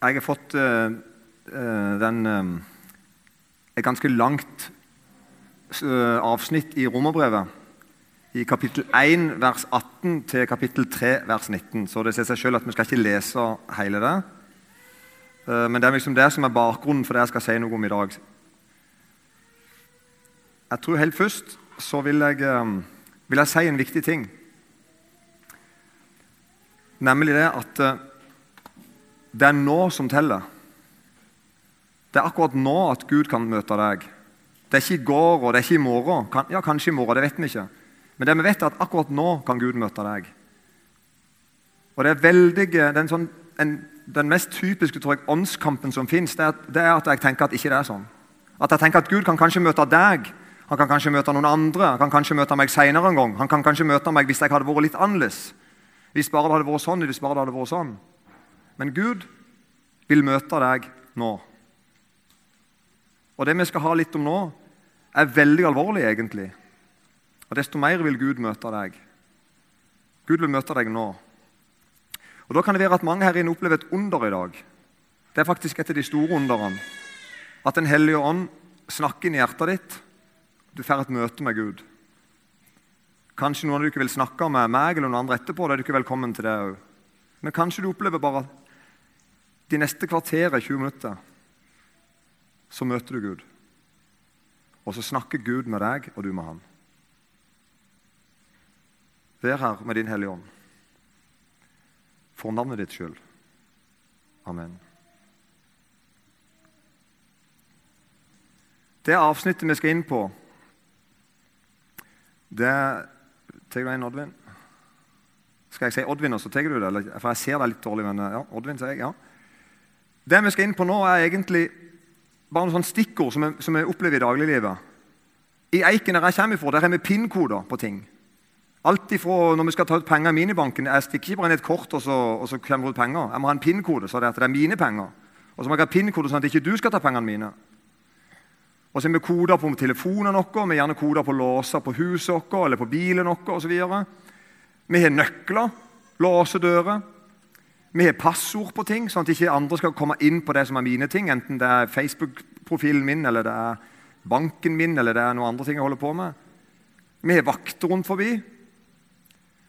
Jeg har fått uh, den, uh, et ganske langt uh, avsnitt i Romerbrevet. I kapittel 1, vers 18 til kapittel 3, vers 19. Så det sier seg selv at vi skal ikke lese hele det. Men det er liksom det som er bakgrunnen for det jeg skal si noe om i dag. Jeg tror helt først så vil jeg, vil jeg si en viktig ting. Nemlig det at det er nå som teller. Det er akkurat nå at Gud kan møte deg. Det er ikke i går og det er ikke i morgen. ja, kanskje i morgen, det vet vi ikke. Men det vi vet er at akkurat nå kan Gud møte deg. Og det er veldig, den, sånn, en, den mest typiske tror jeg, åndskampen som fins, det, det, er at jeg tenker at ikke det er sånn. At jeg tenker at Gud kan kanskje møte deg, han kan kanskje møte noen andre, han kan kanskje møte meg senere en gang. Han kan kanskje møte meg hvis jeg hadde vært litt annerledes. Hvis bare det hadde vært sånn, hvis bare det hadde vært sånn. Men Gud vil møte deg nå. Og Det vi skal ha litt om nå, er veldig alvorlig, egentlig. Og Desto mer vil Gud møte deg. Gud vil møte deg nå. Og Da kan det være at mange her inne opplever et under i dag. Det er faktisk et av de store underne. At Den hellige ånd snakker inn i hjertet ditt. Du får et møte med Gud. Kanskje noen av dere vil snakke med meg eller noen andre etterpå. Da er du ikke velkommen til det. Men kanskje du opplever bare de neste kvarteret, 20 minutter, så møter du Gud. Og så snakker Gud med deg, og du med han. Vær her med din Hellige Ånd. For navnet ditt skyld. Amen. Det avsnittet vi skal inn på, det Tar du en, Oddvin? Skal jeg si Oddvin, og så tar du det? For jeg ser deg litt dårlig. men ja, Oddvin, sier jeg, ja. Det vi skal inn på nå, er egentlig bare noen stikkord som, vi opplever i dagliglivet. I Eiken der jeg kommer fra, der har vi PIN-koder på ting. Alt ifra når vi skal ta ut penger i minibanken Jeg stikker ikke bare inn et kort, og så, og så kommer det ut penger. Jeg må ha en PIN-kode, så det, er, det er mine penger. Og så må jeg ha PIN-kode sånn at ikke du skal ta pengene mine. Og så har vi koder på telefonen vår, vi gjerne koder på låser på huset vårt eller på bilen vår osv. Vi har nøkler, låsedører. Vi har passord på ting, sånn at ikke andre skal komme inn på det som er mine ting. Enten det er Facebook-profilen min, eller det er banken min, eller det er noen andre ting jeg holder på med. Vi har vakter rundt forbi.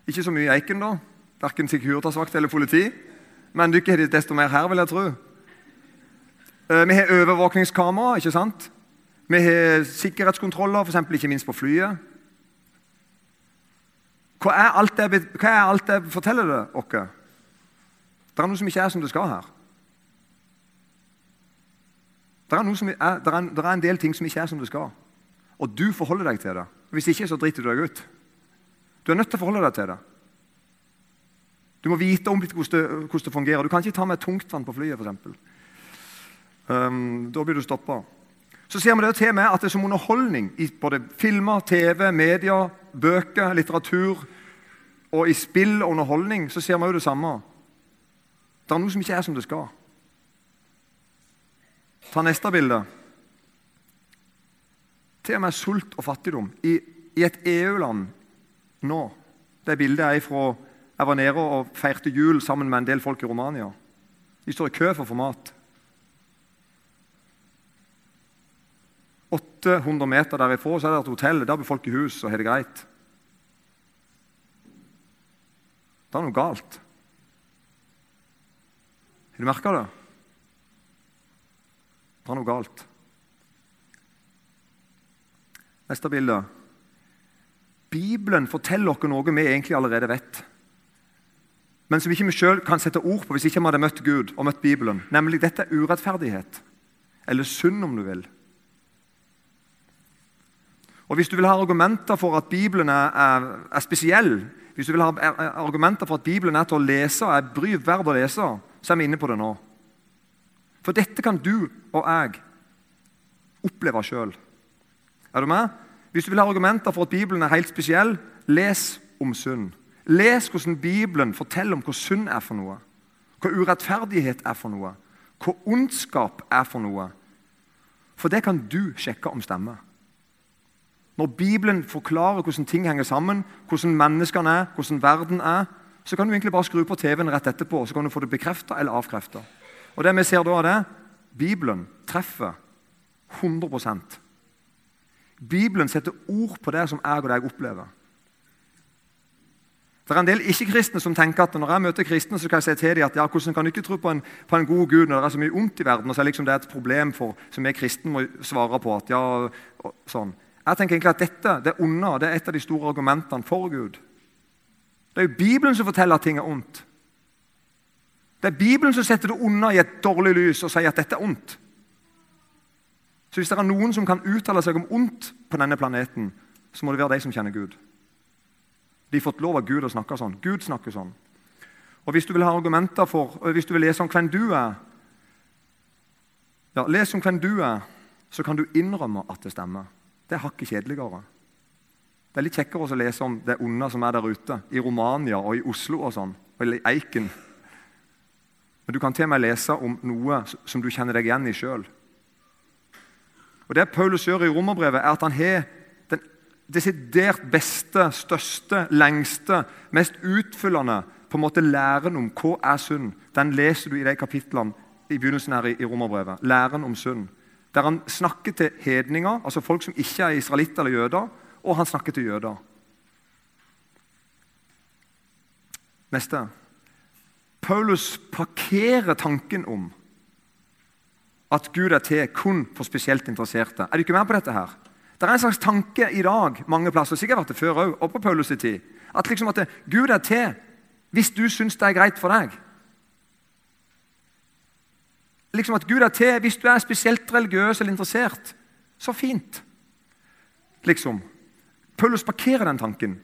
Ikke så mye Eiken, da. Verken Securitas-vakt eller politi. Men dere har desto mer her, vil jeg tro. Eh, vi har overvåkningskamera. ikke sant? Vi har sikkerhetskontroller, f.eks. ikke minst på flyet. Hva er alt det, hva er forteller det oss? Det er noe som ikke er som det skal her. Det er, er, det, er, det er, en del ting som ikke er som det skal. Og du forholder deg til det. Hvis ikke, så driter du deg ut. Du er nødt til å forholde deg til det. Du må vite om det, hvordan det fungerer. Du kan ikke ta med tungtvann på flyet, f.eks. Um, da blir du stoppa. Så ser vi det til med at det er som underholdning i både filmer, TV, media, bøker, litteratur og i spill og underholdning så ser vi jo det samme. Det er noe som ikke er som det skal. Ta neste bilde. Til og med sult og fattigdom. I, i et EU-land nå Det bildet er fra Jeg var nede og feirte jul sammen med en del folk i Romania. De står i kø for å få mat. 800 meter derifra så er det et hotell. Der bor folk i hus og har det greit. Det er noe galt. Har du merka det? Det er noe galt. Neste bilde. Bibelen forteller oss noe vi egentlig allerede vet. Men som ikke vi sjøl kan sette ord på hvis ikke vi hadde møtt Gud og møtt Bibelen. Nemlig dette er urettferdighet. Eller synd, om du vil. Og Hvis du vil ha argumenter for at Bibelen er, er, er spesiell, hvis du vil ha argumenter for at Bibelen er til å lese, og er bry verdt å lese, så er vi inne på det nå. For dette kan du og jeg oppleve sjøl. Er du med? Hvis du vil ha argumenter for at Bibelen er helt spesiell, les om synd. Les hvordan Bibelen forteller om hva synd er for noe. Hva urettferdighet er for noe. Hva ondskap er for noe. For det kan du sjekke om stemmer. Når Bibelen forklarer hvordan ting henger sammen, hvordan menneskene er, hvordan verden er, så kan du egentlig bare skru på TV-en rett etterpå så kan du få det bekrefta eller avkrefta. Og det vi ser da, er det Bibelen treffer 100% Bibelen setter ord på det som jeg og deg opplever. Det er en del ikke-kristne som tenker at når jeg møter kristne, så kan jeg si til dem at ja, hvordan kan du ikke tro på en, på en god Gud når det er så mye ondt i verden? og så er liksom det et problem for, som vi kristne må svare på. at ja, sånn. Jeg tenker egentlig at dette, det onde det er et av de store argumentene for Gud. Det er jo Bibelen som forteller at ting er ondt. Det er Bibelen som setter det onde i et dårlig lys og sier at dette er ondt. Så hvis det er noen som kan uttale seg om ondt på denne planeten, så må det være de som kjenner Gud. De har fått lov av Gud å snakke sånn. Gud snakker sånn. Og Hvis du vil ha argumenter for, og hvis du vil lese om hvem du er, ja, les om hvem du er, så kan du innrømme at det stemmer. Det er hakket kjedeligere. Det er litt kjekkere å lese om det onde som er der ute, i Romania og i Oslo og sånn, eller i Eiken. Men du kan til og med lese om noe som du kjenner deg igjen i sjøl. Det Paulus gjør i romerbrevet, er at han har den desidert beste, største, lengste, mest utfyllende på en måte læren om hva er synd. Den leser du i de kapitlene i begynnelsen her i, romerbrevet. Læren om synd. Der han snakker til hedninger, altså folk som ikke er israelitter eller jøder, og han snakker til jøder. Neste. Paulus parkerer tanken om at Gud er til kun for spesielt interesserte. Er du ikke med på dette? her? Det er en slags tanke i dag mange plasser, sikkert vært det før òg, og på Paulus' tid, at, liksom at Gud er til hvis du syns det er greit for deg. Liksom at Gud er til hvis du er spesielt religiøs eller interessert. Så fint. Liksom. Paulus parkerer den tanken.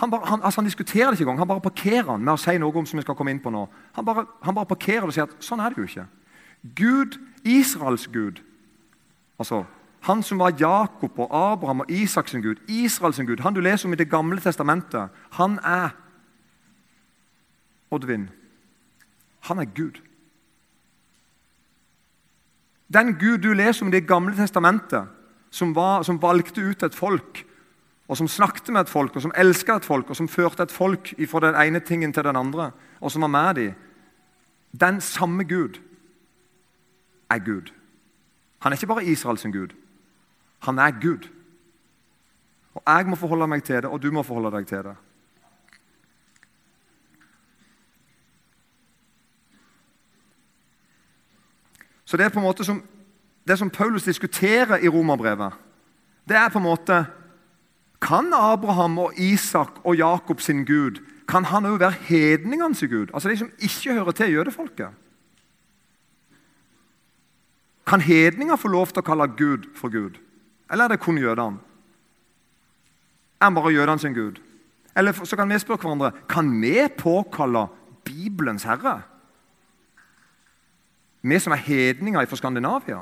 Han, bare, han, altså han, diskuterer det ikke engang. Han bare parkerer den med å si noe om som vi skal komme inn på nå. Han bare, han bare parkerer det og sier at sånn er det jo ikke. Gud, Israels Gud, altså han som var Jakob og Abraham og Isaks Gud, Israels Gud, han du leser om i Det gamle testamentet, han er Oddvin. Han er Gud. Den Gud du leser om i Det gamle testamentet, som, var, som valgte ut et folk og som snakket med et folk, og som elsket et folk, og som førte et folk fra den ene tingen til den andre, og som var med dem, den samme Gud er Gud. Han er ikke bare Israels Gud. Han er Gud. Og Jeg må forholde meg til det, og du må forholde deg til det. Så Det er på en måte som, det som Paulus diskuterer i romerbrevet, det er på en måte kan Abraham og Isak og Jakob sin Gud kan han òg være hedningenes Gud? Altså de som ikke hører til jødefolket? Kan hedninger få lov til å kalle Gud for Gud? Eller er det kun jødene? Er han bare jødene sin Gud? Eller så kan vi spørre hverandre kan vi påkalle Bibelens herre? Vi som er hedninger fra Skandinavia?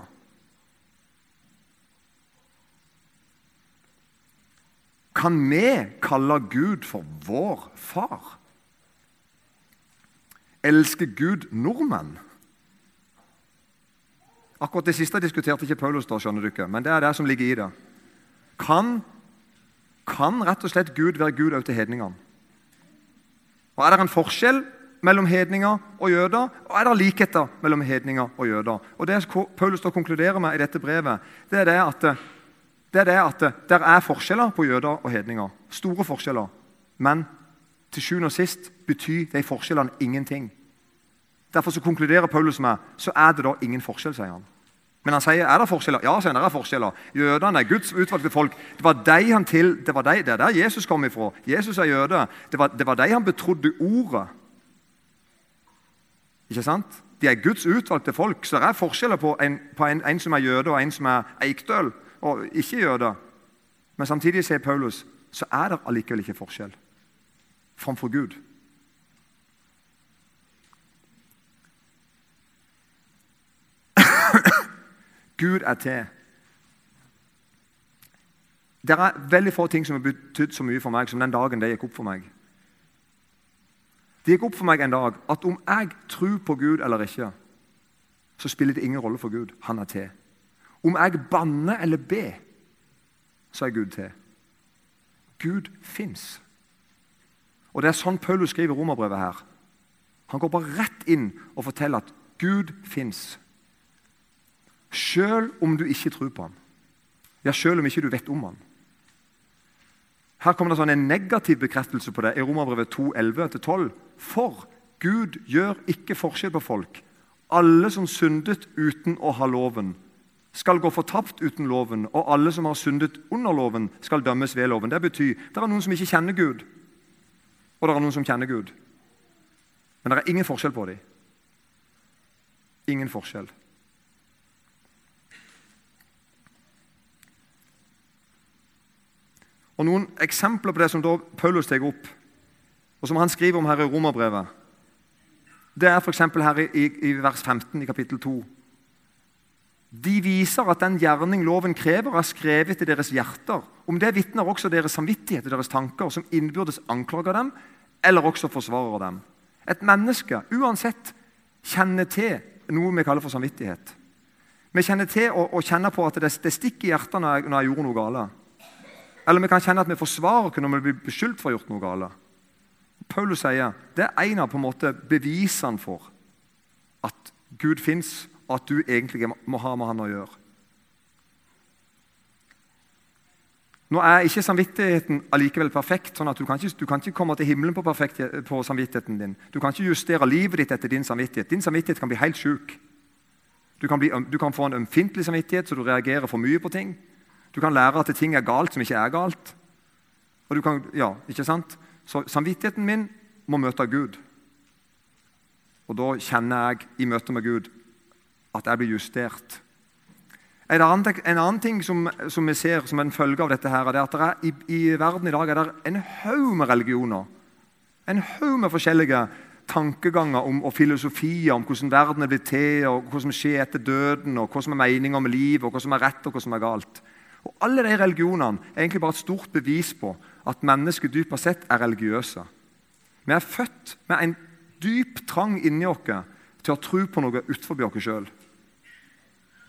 Kan vi kalle Gud for vår far? Elsker Gud nordmenn? Akkurat Det siste diskuterte ikke Paulus, da, skjønner du ikke, men det er det som ligger i det. Kan, kan rett og slett Gud være Gud også til hedningene? Og Er det en forskjell mellom hedninger og jøder, og er det likheter mellom hedninger og jøder? Og Det Paulus da konkluderer med i dette brevet, det er det at det er det at det er forskjeller på jøder og hedninger. Store forskjeller. Men til sjuende og sist betyr de forskjellene ingenting. Derfor så konkluderer Paulus med så er det da ingen forskjell. sier han. Men han sier er det forskjeller. Ja, sier han, det er forskjeller. Jødene er Guds utvalgte folk. Det var de han til, det var de, det er der Jesus kom ifra. Jesus er jøde. Det var, det var de han betrodde ordet. Ikke sant? De er Guds utvalgte folk. Så det er forskjeller på en, på en, en som er jøde, og en som er eikdøl og ikke jøder. Men samtidig sier Paulus så er det allikevel ikke forskjell framfor Gud. Gud er til. Det er veldig få ting som har betydd så mye for meg som den dagen det gikk opp for meg. Det gikk opp for meg en dag at om jeg tror på Gud eller ikke, så spiller det ingen rolle for Gud. Han er til. Om jeg banner eller ber, er Gud til. Gud fins. Og Det er sånn Paulus skriver romerbrevet her. Han går bare rett inn og forteller at Gud fins. Sjøl om du ikke tror på ham. Ja, sjøl om ikke du vet om ham. Her kommer det sånn en negativ bekreftelse på det i Romerbrevet 2, 11-12. For Gud gjør ikke forskjell på folk. Alle som syndet uten å ha loven, skal gå fortapt uten loven, og alle som har syndet under loven, skal dømmes ved loven. Det betyr det er noen som ikke kjenner Gud, og det er noen som kjenner Gud. Men det er ingen forskjell på dem. Ingen forskjell. Og Noen eksempler på det som da Paulus tar opp, og som han skriver om her i Romerbrevet, det er f.eks. her i, i, vers 15 i kapittel 2. De viser at den gjerning loven krever, er skrevet i deres hjerter. Om det vitner også deres samvittighet og deres tanker, som innbyrdes anklager dem, eller også forsvarer dem. Et menneske, uansett, kjenner til noe vi kaller for samvittighet. Vi kjenner til og, og kjenner på at det, det stikker i hjertet når jeg, når jeg gjorde noe galt. Eller vi kan kjenne at vi forsvarer når vi blir beskyldt for å ha gjort noe galt. Paulus sier det er en av på en måte bevisene for at Gud fins, at du egentlig må ha med han å gjøre. Nå er ikke samvittigheten allikevel perfekt. sånn at Du kan ikke, du kan ikke komme til himmelen på, perfekt, på, samvittigheten din. Du kan ikke justere livet ditt etter din samvittighet. Din samvittighet kan bli helt sjuk. Du du kan få en ømfintlig samvittighet, så du reagerer for mye på ting. Du kan lære at ting er galt som ikke er galt. Og du kan, ja, ikke sant? Så samvittigheten min må møte Gud. Og da kjenner jeg i møte med Gud at jeg blir justert. En annen, en annen ting som, som, vi ser som en følge av dette, her, er at er, i, i, verden i dag er det en haug med religioner. En haug med forskjellige tankeganger om, og filosofier om hvordan verden er blitt til, og hva som skjer etter døden, og hva som er meninga med livet, og hva som er rett og hva som er galt. Og Alle de religionene er egentlig bare et stort bevis på at mennesker dypest sett er religiøse. Vi er født med en dyp trang inni oss til å tro på noe utenfor oss sjøl.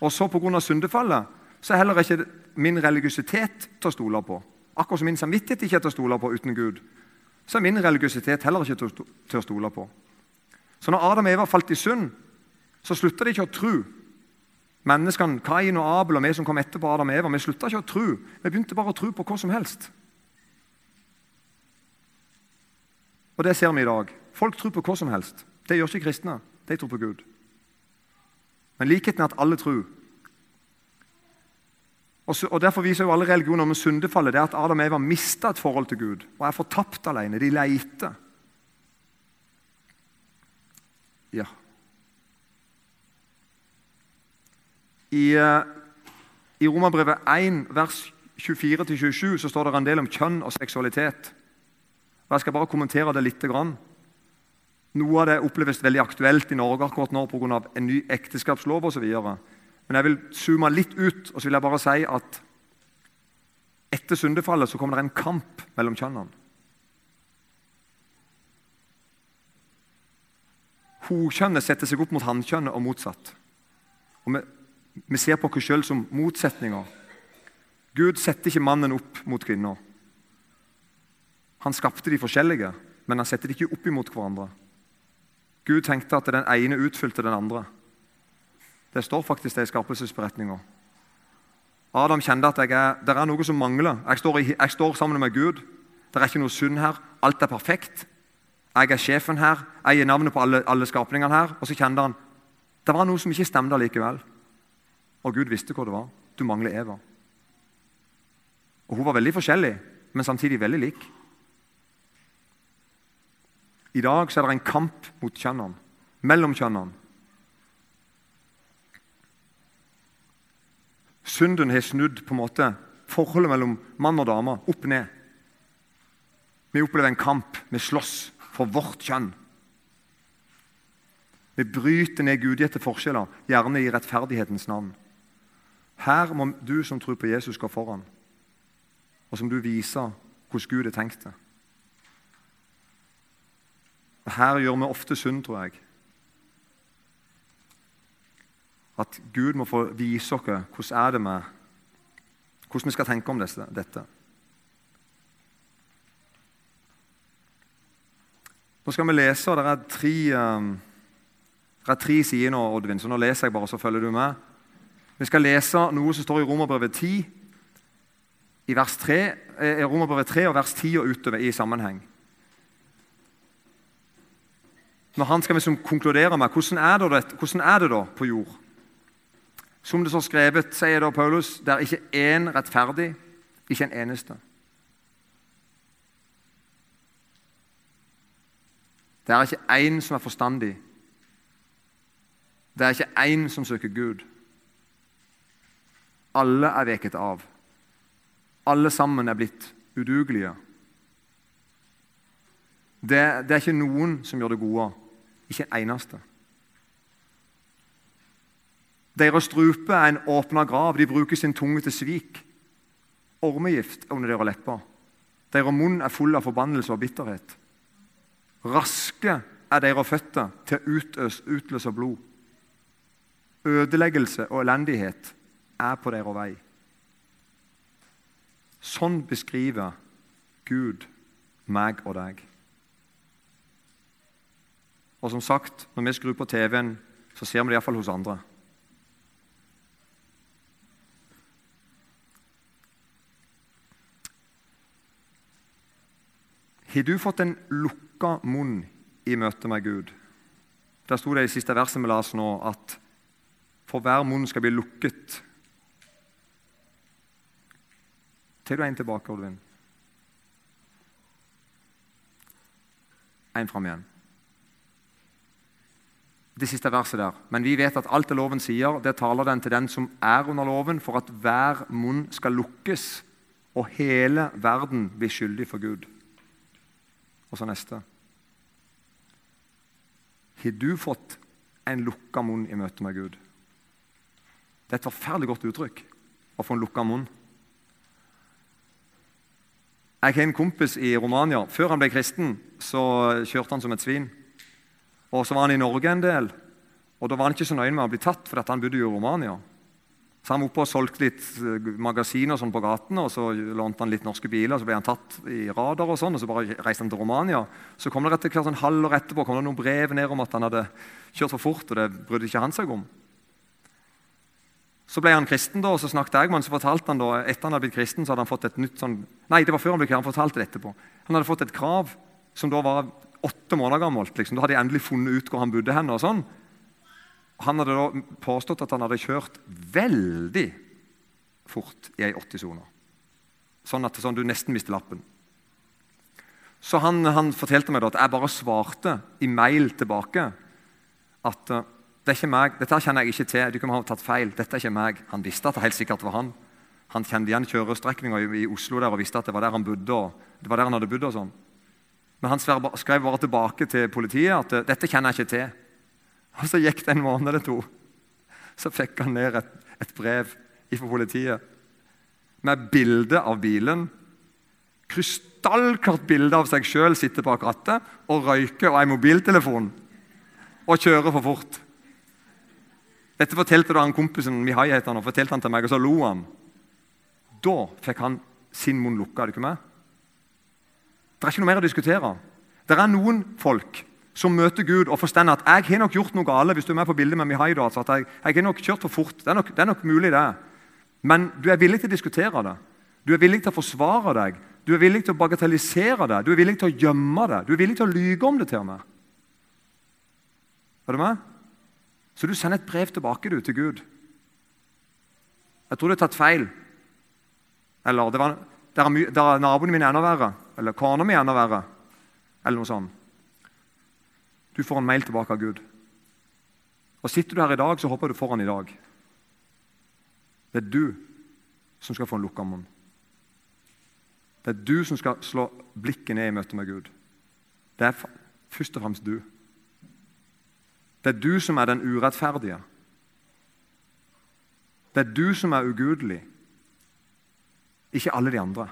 Og så pga. syndefallet så er heller ikke min religiøsitet til å stole på. Akkurat som min samvittighet ikke er til å stole på uten Gud, så er min religiøsitet heller ikke til å stole på. Så når Adam og Eva falt i synd, så slutta de ikke å tro Menneskene, Kain og Abel og vi som kom etterpå Adam og Eva, vi slutta ikke å tro. Vi begynte bare å tro på hva som helst. Og det ser vi i dag. Folk tror på hva som helst. Det gjør ikke kristne. De tror på Gud. Men likheten er at alle tror. Og, så, og Derfor viser jo alle religioner om syndefallet det at Adam og Eva mista et forhold til Gud og er fortapt alene. De leiter. Ja. I, eh, i Romerbrevet 1, vers 24-27, så står det en del om kjønn og seksualitet. Og Jeg skal bare kommentere det litt. Noe av det oppleves veldig aktuelt i Norge akkurat nå pga. en ny ekteskapslov osv. Men jeg vil zoome litt ut og så vil jeg bare si at etter syndefallet så kommer det en kamp mellom kjønnene. Hokjønnet setter seg opp mot hankjønnet og motsatt. Og vi vi ser på oss sjøl som motsetninger. Gud setter ikke mannen opp mot kvinner. Han skapte de forskjellige, men han setter de ikke opp imot hverandre. Gud tenkte at den ene utfylte den andre. Det står faktisk det i skapelsesberetninga. Adam kjente at er, det er noe som mangler. Jeg står, i, jeg står, sammen med Gud. Det er ikke noe synd her. Alt er perfekt. Jeg er sjefen her. Jeg gir navnet på alle, alle skapningene her. Og så kjente han det var noe som ikke stemte likevel. Og Gud visste hva det var. Du mangler Eva. Og Hun var veldig forskjellig, men samtidig veldig lik. I dag så er det en kamp mot kjønnene, mellom kjønnene. Synden har snudd på en måte forholdet mellom mann og dame opp ned. Vi opplever en kamp. Vi slåss for vårt kjønn. Vi bryter ned gudgitte forskjeller, gjerne i rettferdighetens navn. Her må du som tror på Jesus, gå foran, og som du viser hvordan Gud har tenkt det. Her gjør vi ofte synd, tror jeg. At Gud må få vise oss hvordan er det med, hvordan vi skal tenke om dette. Nå skal vi lese, og det er tre, um, Det er tre sider nå, Oddvin, så nå leser jeg bare, så følger du med. Vi skal lese noe som står i Romerbrevet 10, i vers 3, eh, Romerbrevet 3 og vers 10 og utover i sammenheng. Når han skal liksom konkludere med hvordan er, det, hvordan er det da på jord? Som det står skrevet, sier da Paulus, det er ikke én rettferdig, ikke en eneste. Det er ikke én som er forstandig. Det er ikke én som søker Gud. Alle er veket av. Alle sammen er blitt udugelige. Det, det er ikke noen som gjør det gode. Ikke en eneste. Deres strupe er en åpna grav. De bruker sin tunge til svik. Ormegift er under deres lepper. Deres munn er full av forbannelse og bitterhet. Raske er deres føtter til å utløse blod. Ødeleggelse og elendighet er på deres vei. Sånn beskriver Gud meg og deg. Og som sagt, når vi skrur på TV-en, så ser vi det iallfall hos andre. Har du fått en lukka munn i møte med Gud? Der sto det i siste verset vi las nå, at for hver munn skal bli lukket. Tar du en tilbake, Olvin? En fram igjen det siste verset der. Men vi vet at alt det loven sier, det taler den til den som er under loven, for at hver munn skal lukkes, og hele verden blir skyldig for Gud. Og så neste. Har du fått en lukka munn i møte med Gud? Det er et forferdelig godt uttrykk å få en lukka munn. Jeg har en kompis i Romania. Før han ble kristen, så kjørte han som et svin. Og så var han i Norge en del. Og Da var han ikke så nøye med å bli tatt, for han bodde jo i Romania. Så han var oppe og solgte litt eh, magasiner sånn på gatene, og så lånte han litt norske biler. Så ble han tatt i radar, og sånn, og så bare reiste han til Romania. Så kom det etter hvert sånn halvår etterpå kom det noen brev ned om at han hadde kjørt for fort. og det brydde ikke han seg om. Så ble han kristen, da, og så snakket jeg med han, så fortalte han da, etter han hadde blitt kristen, så hadde han fått et nytt sånn, Nei, det var før han ble kristen, han fortalte det etterpå. Han hadde fått et krav som da var åtte måneder gammelt. Liksom. Da hadde de endelig funnet ut hvor han bodde. Henne, og sånn. Han hadde da påstått at han hadde kjørt veldig fort i ei 80-sone. Sånn at sånn, du nesten mister lappen. Så han, han, fortalte meg da at jeg bare svarte i mail tilbake at uh, det er ikke meg, dette kjenner jeg ikke til. Du kan ha tatt feil. Dette er ikke meg. Han visste at det helt sikkert var han. Han kjente igjen kjørestrekninga i, i, Oslo der og visste at det var der han bodde. og det var der han hadde bodd og sånn. Men han skrev bare tilbake til politiet at 'dette kjenner jeg ikke til'. Og Så gikk det en måned eller to. Så fikk han ned et, et brev fra politiet med bilde av bilen. Krystallklart bilde av seg sjøl sitter bak rattet og røyker og ei mobiltelefon. Og kjører for fort. Dette fortalte da han kompisen Mihai heter han, og fortalte han til meg, og så lo han. Da fikk han sin munn lukka. Er du ikke? Det er ikke noe mer å diskutere. Det er noen folk som møter Gud og forstår at jeg har nok gjort noe galt. hvis du er med på bildet med Mihai, altså, at jeg, jeg har nok kjørt for fort. Det er, nok, det er nok mulig, det. Men du er villig til å diskutere det. Du er villig til å forsvare deg. Du er villig til å bagatellisere det. Du er villig til å gjemme det. Du er villig til å lyge om det til meg. Er du med? Så du sender et brev tilbake du, til Gud. Jeg tror du har tatt feil. Eller det var, der er, der er naboen min enda verre. Eller kona mi enda verre. Eller noe sånt. Du får en mail tilbake av Gud. Og Sitter du her i dag, så håper du får han i dag. Det er du som skal få en lukka munn. Det er du som skal slå blikket ned i møte med Gud. Det er først og fremst du. Det er du som er den urettferdige. Det er du som er ugudelig, ikke alle de andre.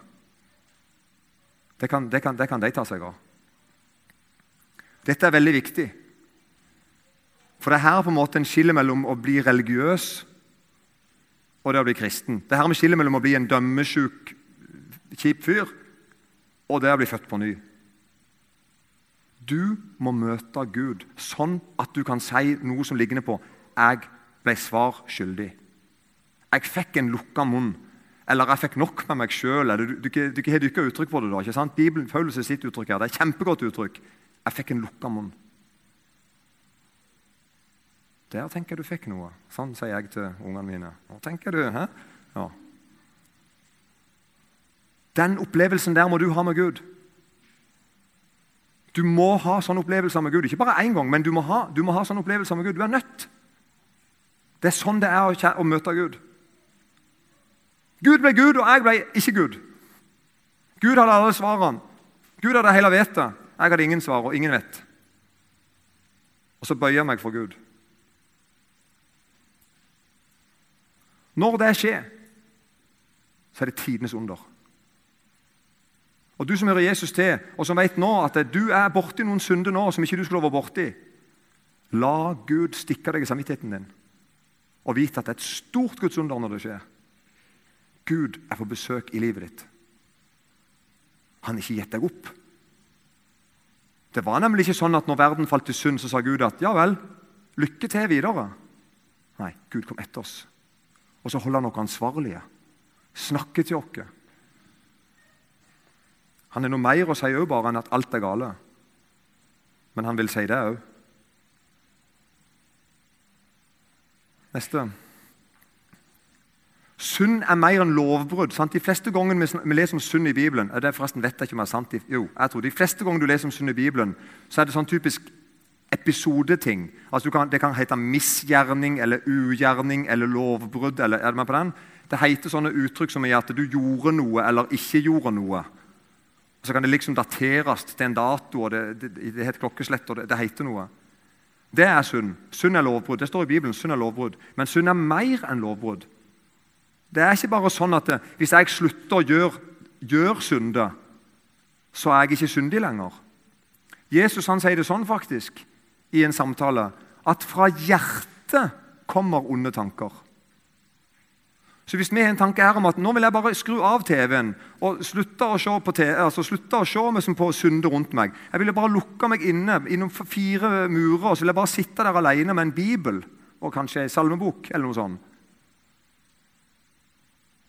Det kan, det, kan, det kan, de ta seg av. Dette er veldig viktig. For det er her på en måte en skille mellom å bli religiøs og det å bli kristen. Det er her vi skiller mellom å bli en dømmesjuk, kjip fyr og det å bli født på ny. Du må møte Gud sånn at du kan si noe som ligner på 'Jeg ble svar skyldig'. 'Jeg fikk en lukka munn'. Eller 'jeg fikk nok med meg sjøl'. Du, du, du, du har dykka uttrykk på det. da, ikke sant? Bibelen, Paulus sitt uttrykk her, Det er et kjempegodt uttrykk. 'Jeg fikk en lukka munn'. Der tenker jeg du fikk noe. Sånn sier jeg til ungene mine. Nå tenker du, hæ? Ja. Den opplevelsen der må du ha med Gud. Du må ha sånne opplevelser med Gud. Ikke bare én gang, men du må, ha, du må ha sånne opplevelser med Gud. Du er nødt. Det er sånn det er å, å møte Gud. Gud ble Gud, og jeg ble ikke Gud. Gud hadde alle svarene. Gud hadde hele vettet. Jeg hadde ingen svar, og ingen vet. Og så bøyer jeg meg for Gud. Når det skjer, så er det tidenes under. Og Du som hører Jesus til, og som vet nå at du er borti noen synder nå som ikke du skulle være borti, la Gud stikke deg i samvittigheten din og vite at det er et stort Guds under når det skjer. Gud er på besøk i livet ditt. Han har ikke gitt deg opp. Det var nemlig ikke sånn at når verden falt i synd, så sa Gud at ja vel, lykke til videre. Nei, Gud kom etter oss. Og så holder han oss ansvarlige. Snakker til oss. Han er noe mer å si òg bare enn at alt er gale. Men han vil si det òg. Neste. Synd er mer enn lovbrudd. Sant? De fleste gangene vi leser om synd i Bibelen det forresten vet jeg ikke om det er sant. Jo, jeg tror De fleste ganger du leser om synd i Bibelen, så er det sånn typisk episodeting. Altså kan, Det kan hete misgjerning eller ugjerning eller lovbrudd. Eller, er det med på den? Det heter sånne uttrykk som at du gjorde noe eller ikke gjorde noe. Så kan det liksom dateres til en dato, og det, det, det heter klokkeslett, og det, det heter noe. Det er synd. Synd er lovbrudd. Det står i Bibelen. synd er lovbrudd. Men synd er mer enn lovbrudd. Det er ikke bare sånn at hvis jeg slutter å gjøre, gjøre synde, så er jeg ikke syndig lenger. Jesus han sier det sånn faktisk i en samtale at fra hjertet kommer onde tanker. Så hvis vi har en tanke her om at nå vil jeg bare skru av TV-en og slutte å se på, TV, altså slutte å se meg som på synde rundt meg Jeg ville bare lukke meg inne innom fire murer og så vil jeg bare sitte der alene med en bibel og kanskje en salmebok. eller noe sånt.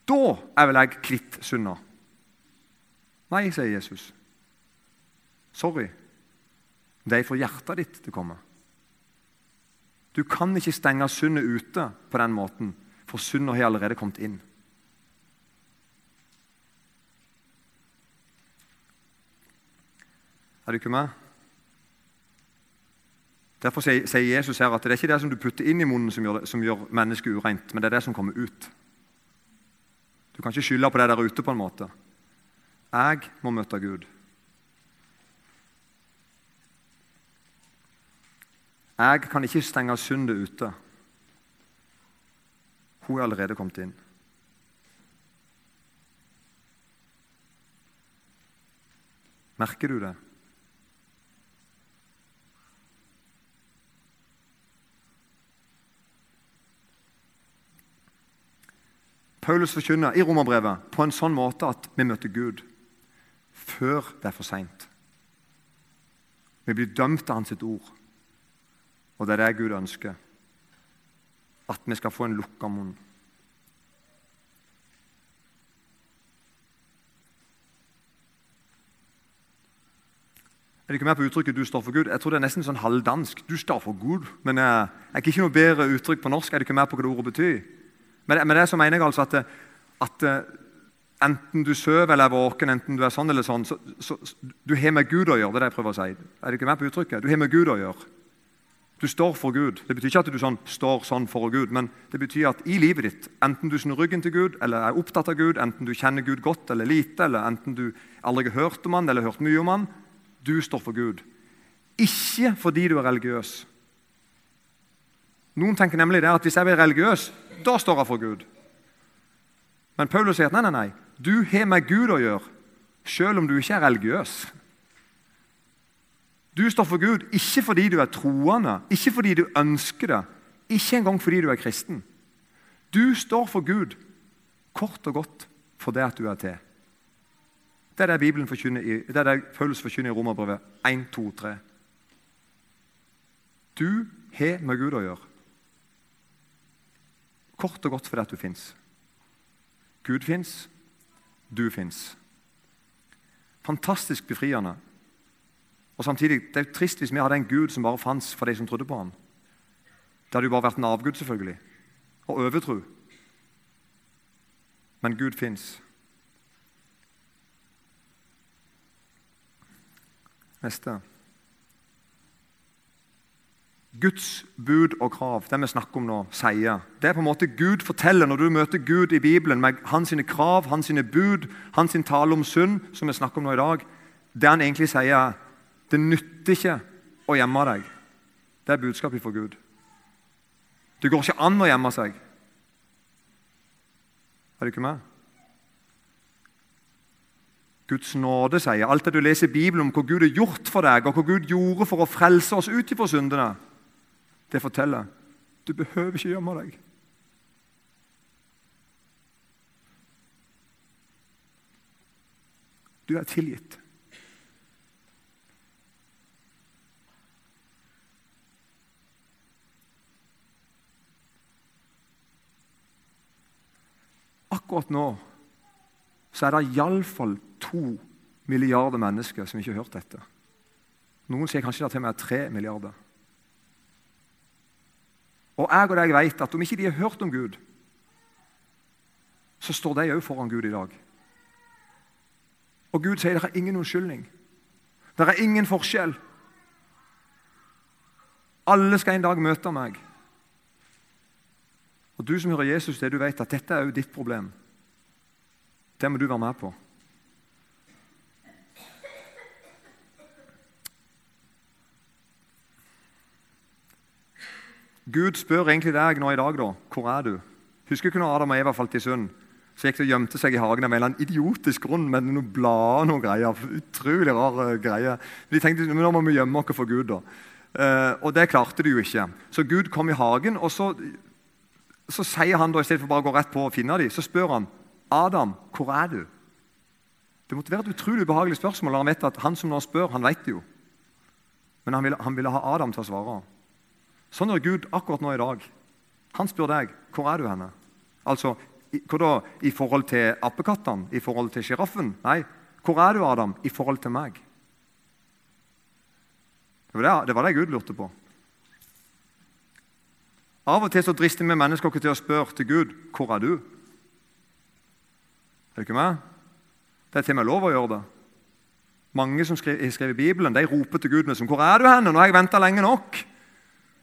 Da er vel jeg kvitt synda. Nei, sier Jesus. Sorry. Det er fra hjertet ditt det kommer. Du kan ikke stenge sundet ute på den måten for sundet har allerede kommet inn. Er du ikke med? Derfor sier Jesus her at det er ikke det som du putter inn i munnen, som gjør, som gjør mennesket ureint, men det er det som kommer ut. Du kan ikke skylde på det der ute. på en måte. Jeg må møte Gud. Jeg kan ikke stenge syndet ute. Hun er allerede kommet inn. Merker du det? Paulus forkynner i romerbrevet på en sånn måte at vi møter Gud før det er for seint. Vi blir dømt av hans ord, og det er det Gud ønsker at vi skal få en lukka munn. Det ikke mer på uttrykket 'du står for Gud'? Jeg tror det er nesten sånn halvdansk. Du står for Gud. Men jeg er ikke noe bedre uttrykk på norsk. Er det ikke mer på hva det ordet betyr? Men, med det så mener jeg altså at, at eh, enten du sover eller er våken, enten du er sånn eller sånn, så, så, så du har med Gud å gjøre. det er det jeg prøver å si. Er det ikke mer på uttrykket? Du har med Gud å gjøre. Du står for Gud. Det betyr ikke at du sånn, står sånn for Gud, men det betyr at i livet ditt, enten du snur ryggen til Gud eller er opptatt av Gud, enten du kjenner Gud godt eller lite, eller enten du aldri har hørt om han eller hørt mye om han, du står for Gud. Ikke fordi du er religiøs. Noen tenker nemlig det at hvis jeg blir religiøs, da står jeg for Gud. Men Paulus sier at nei, nei, nei. Du har med Gud å gjøre, selv om du ikke er religiøs. Du står for Gud ikke fordi du er troende, ikke fordi du ønsker det, ikke engang fordi du er kristen. Du står for Gud kort og godt for det at du er til. Det er det forkynner i, det er det Paulus forkynner i Romerbrevet 1, 2, 3. Du har med Gud å gjøre. Kort og godt fordi at du fins. Gud fins, du fins. Fantastisk befriende. Og samtidig, Det er jo trist hvis vi hadde en Gud som bare fantes for de som trodde på ham. Det hadde jo bare vært en avgud, selvfølgelig. Og overtro. Men Gud fins. Neste. Guds bud og krav, det vi snakker om nå, sier Det er på en måte Gud forteller når du møter Gud i Bibelen med hans sine krav, hans sine bud, hans sin tale om synd, som vi snakker om nå i dag. Det han egentlig sier, det nytter ikke å gjemme deg. Det er budskapet fra Gud. Det går ikke an å gjemme seg. Er du ikke med? Guds nåde sier alt det du leser i Bibelen om hva Gud har gjort for deg, og hva Gud gjorde for å frelse oss ut ifra syndene, det forteller du behøver ikke gjemme deg. Du er tilgitt. Akkurat nå så er det iallfall to milliarder mennesker som ikke har hørt dette. Noen sier kanskje det til og med tre milliarder. Og jeg og deg vet at om ikke de har hørt om Gud, så står de òg foran Gud i dag. Og Gud sier det er ingen unnskyldning. Det er ingen forskjell. Alle skal en dag møte meg. Og Du som hører Jesus, det du vet at dette er òg ditt problem. Det må du være med på. Gud spør egentlig deg nå i dag, da. Hvor er du? Husker du ikke når Adam og Eva falt i synd? Så gikk de og gjemte seg i hagen av en eller annen idiotisk grunn med noen blader og noen greier. Utrolig rare greier. De tenkte men nå må vi gjemme oss for Gud. da. Uh, og det klarte de jo ikke. Så Gud kom i hagen, og så, så sier han da, i stedet for bare å gå rett på og finne dem, så spør han Adam, hvor er du? Det måtte være et utrolig ubehagelig spørsmål. Han vet at han som nå spør, han vet det jo. Men han ville, han ville ha Adam til å svare. Sånn er Gud akkurat nå i dag. Han spør deg hvor er du henne. Altså, Hva da? I forhold til appekattene? I forhold til sjiraffen? Nei. Hvor er du, Adam, i forhold til meg? Det var det, det var det Gud lurte på. Av og til så drister vi mennesker oss til å spørre til Gud hvor er du Er du ikke med? Det er til og med lov å gjøre det. Mange som har skrevet Bibelen, de roper til Gud med som, 'Hvor er du henne? Nå har jeg venta lenge nok.'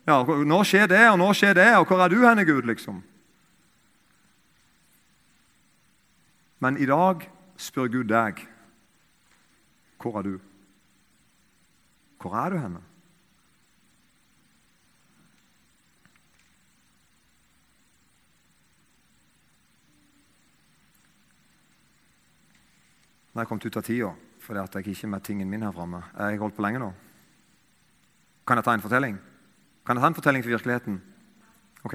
Ja, nå skjer det, og nå skjer det, og hvor er du henne, Gud? liksom? Men i dag spør Gud deg hvor er du? Hvor er du henne? Nå har jeg kom ut av tida fordi at jeg ikke med tingen min her framme. Jeg har holdt på lenge nå. Kan jeg ta en fortelling? Kan jeg ta en fortelling til virkeligheten? Ok.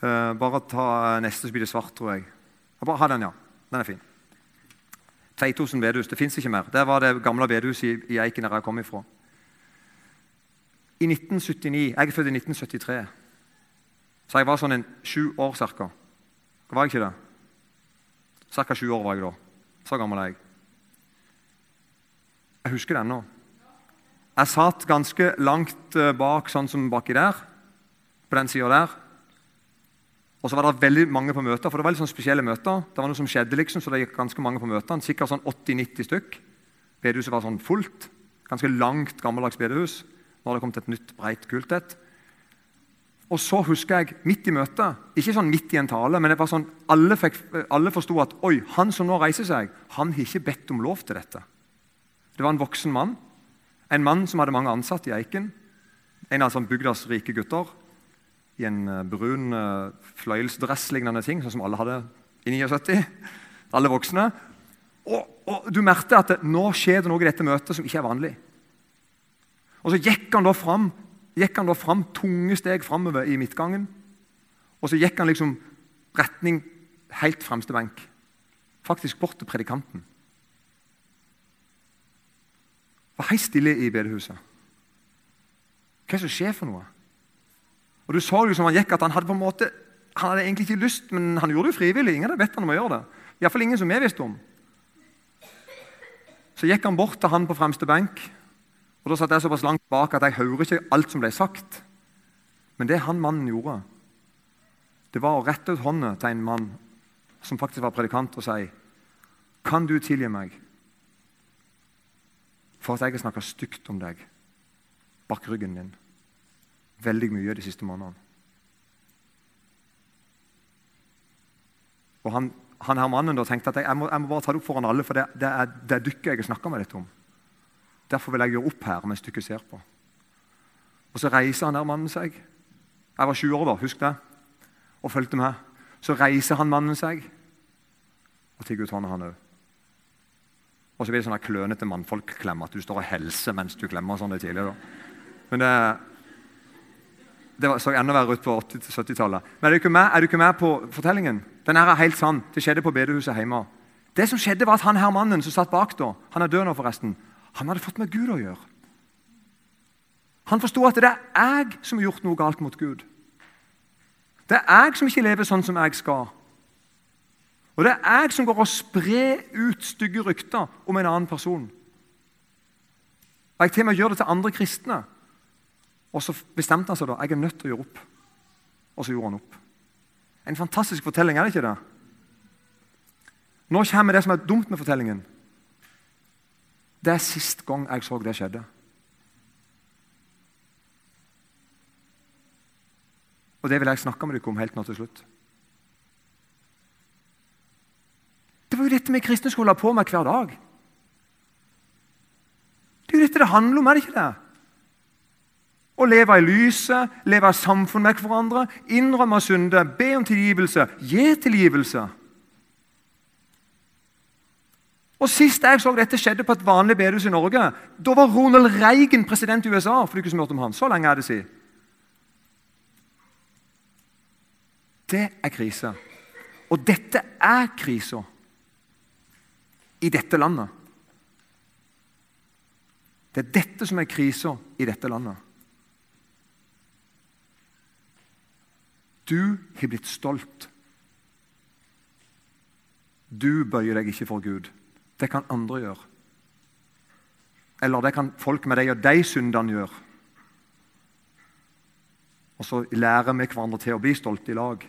Uh, bare ta neste, så blir det svart, tror jeg. bare ha den, ja. Den er fin. Feitosen bedehus. Det fins ikke mer. Det var det gamle bedehuset i, i Eiken der jeg kom ifra. I 1979, Jeg er født i 1973, så jeg var sånn en sju år ca. Var jeg ikke det? Ca. sju år var jeg da. Så gammel er jeg. Jeg husker det ennå. Jeg satt ganske langt eh, bak, sånn som baki der. På den sida der. Og så var det veldig mange på møter, for det var litt sånn spesielle møter. Det var noe som skjedde, liksom, så det gikk ganske mange på møtene. Sikkert sånn 80-90 stykk. Bedehuset var sånn fullt. Ganske langt, gammeldags bedehus. Nå har det kommet et nytt, breit, kult et. Og så husker jeg, midt i møtet, ikke sånn midt i en tale, men det var sånn, alle, fikk, alle forsto at oi, han som nå reiser seg, han har ikke bedt om lov til dette. Det var en voksen mann en mann som hadde mange ansatte i Eiken. En av sånn bygdas rike gutter. I en eh, brun uh, fløyelsdress-lignende ting, sånn som alle hadde i 79. Alle voksne. Og, og Du merket at det, nå skjer det noe i dette møtet som ikke er vanlig. Og Så gikk han da fram, gikk han da fram tunge steg framover i midtgangen. Og så gikk han liksom retning helt fremste benk. Faktisk bort til predikanten. Var helt stille i bedehuset. Hva er det som skjer for noe? Og Du så jo som han gikk at han hadde på en måte, han hadde egentlig ikke lyst, men han gjorde det jo frivillig. Ingen hadde bedt han om å gjøre det. Iallfall ingen som vi visste om. Så gikk han bort til han på fremste benk. og Da satt jeg såpass langt bak at jeg hører ikke alt som ble sagt. Men det han mannen gjorde, det var å rette ut hånda til en mann som faktisk var predikant, og si Kan du tilgi meg for at jeg har snakka stygt om deg bak ryggen din veldig mye de siste månedene? Og han, han her mannen da tenkte at jeg, må, jeg må bare ta det opp foran alle, for det, det er, det dykket jeg har snakka med dette om. Derfor vil jeg gjøre opp her mens dykket ser på. Og Så reiser han der mannen seg. Jeg var 20 år da, husk det. Og fulgte med. Så reiser han mannen seg og tigger ut hånda, han òg. Og så blir det sånne klønete mannfolkklem, at du står og helser mens du klemmer. sånn det tidligere. Men det, det så enda verre ut på 80-70-tallet. Men er du, med, er du, ikke med, på fortellingen? Den her er helt sann. Det skjedde på bedehuset hjemme. Det som skjedde var at Han her mannen som satt bak da, han er død nå forresten, han hadde fått med Gud å gjøre. Han forsto at det er jeg som har gjort noe galt mot Gud. Det er jeg som ikke lever sånn som jeg skal. Og det er jeg som går og sprer ut stygge rykter om en annen person. Og Jeg til og med gjør det til andre kristne. Og så bestemte han seg da jeg er nødt til å gjøre opp. Og så gjorde han opp. En fantastisk fortelling, er det ikke det? Nå kommer det som er dumt med fortellingen. Det er sist gang jeg så det skjedde. Og det vil jeg snakke med dere om helt nå til slutt. Det var jo dette vi kristne skulle ha på med hver dag. Det er jo dette det handler om, er det ikke det? Å leve i lyset, leve i samfunn med hverandre, innrømme synde, be om tilgivelse, gi tilgivelse. Og Sist jeg så dette skjedde på et vanlig bedehus i Norge, da var Ronald Reagan president i USA. for du ikke om han. Så lenge er det siden. Det er krise. Og dette er krisa i dette landet. Det er dette som er krisa i dette landet. Du har blitt stolt. Du bøyer deg ikke for Gud. Det kan andre gjøre. Eller det kan folk med deg og de syndene gjøre. Og så lærer vi hverandre til å bli stolte i lag.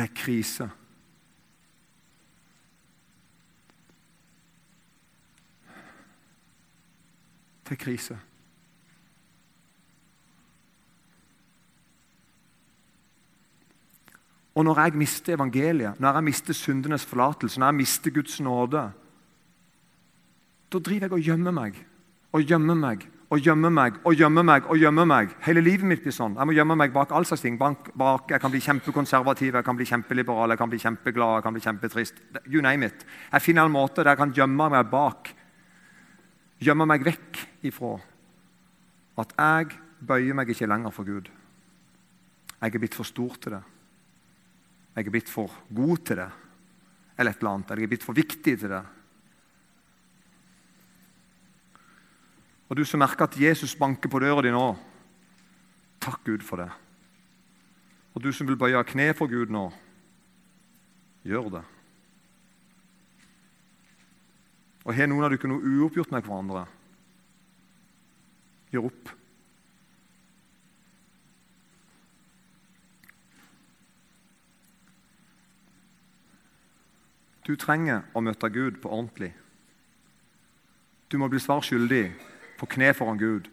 Det er krise. Det er krise. Og når jeg mister evangeliet, når jeg mister syndenes forlatelse, når jeg mister Guds nåde, da driver jeg og gjemmer meg og gjemmer meg og gjemme meg og gjemme meg. og gjemme meg. Hele livet mitt blir sånn. Jeg må gjemme meg bak all slags ting. Bak, bak, jeg kan bli kjempekonservativ, jeg kan bli kjempeliberal, jeg kan bli kjempeglad, jeg kan bli kjempetrist. You name it. Jeg finner en måte der jeg kan gjemme meg bak. Gjemme meg vekk ifra at jeg bøyer meg ikke lenger for Gud. Jeg er blitt for stor til det. Jeg er blitt for god til det. Eller et eller annet. Jeg er blitt for viktig til det. Og du som merker at Jesus banker på døra di nå, takk Gud for det. Og du som vil bøye kne for Gud nå, gjør det. Og har noen av dere noe uoppgjort med hverandre? Gjør opp. Du trenger å møte Gud på ordentlig. Du må bli svar skyldig på kne foran Gud.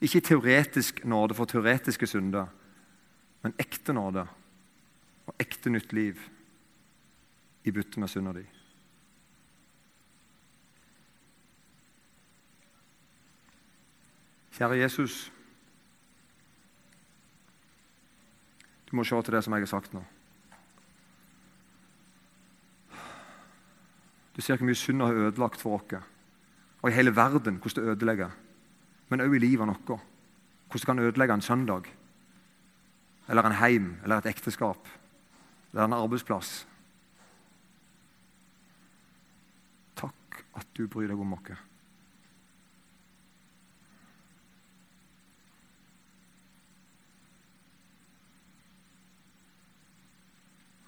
Ikke teoretisk nåde for teoretiske synder, men ekte nåde og ekte nytt liv i bytte med synda di. Kjære Jesus. Du må se til det som jeg har sagt nå. Du ser hvor mye synd har ødelagt for oss, og i hele verden hvordan det ødelegger men òg i livet noe. Hvordan kan ødelegge en søndag, eller en heim, eller et ekteskap, eller en arbeidsplass. Takk at du bryr deg om oss.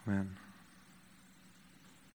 Amen.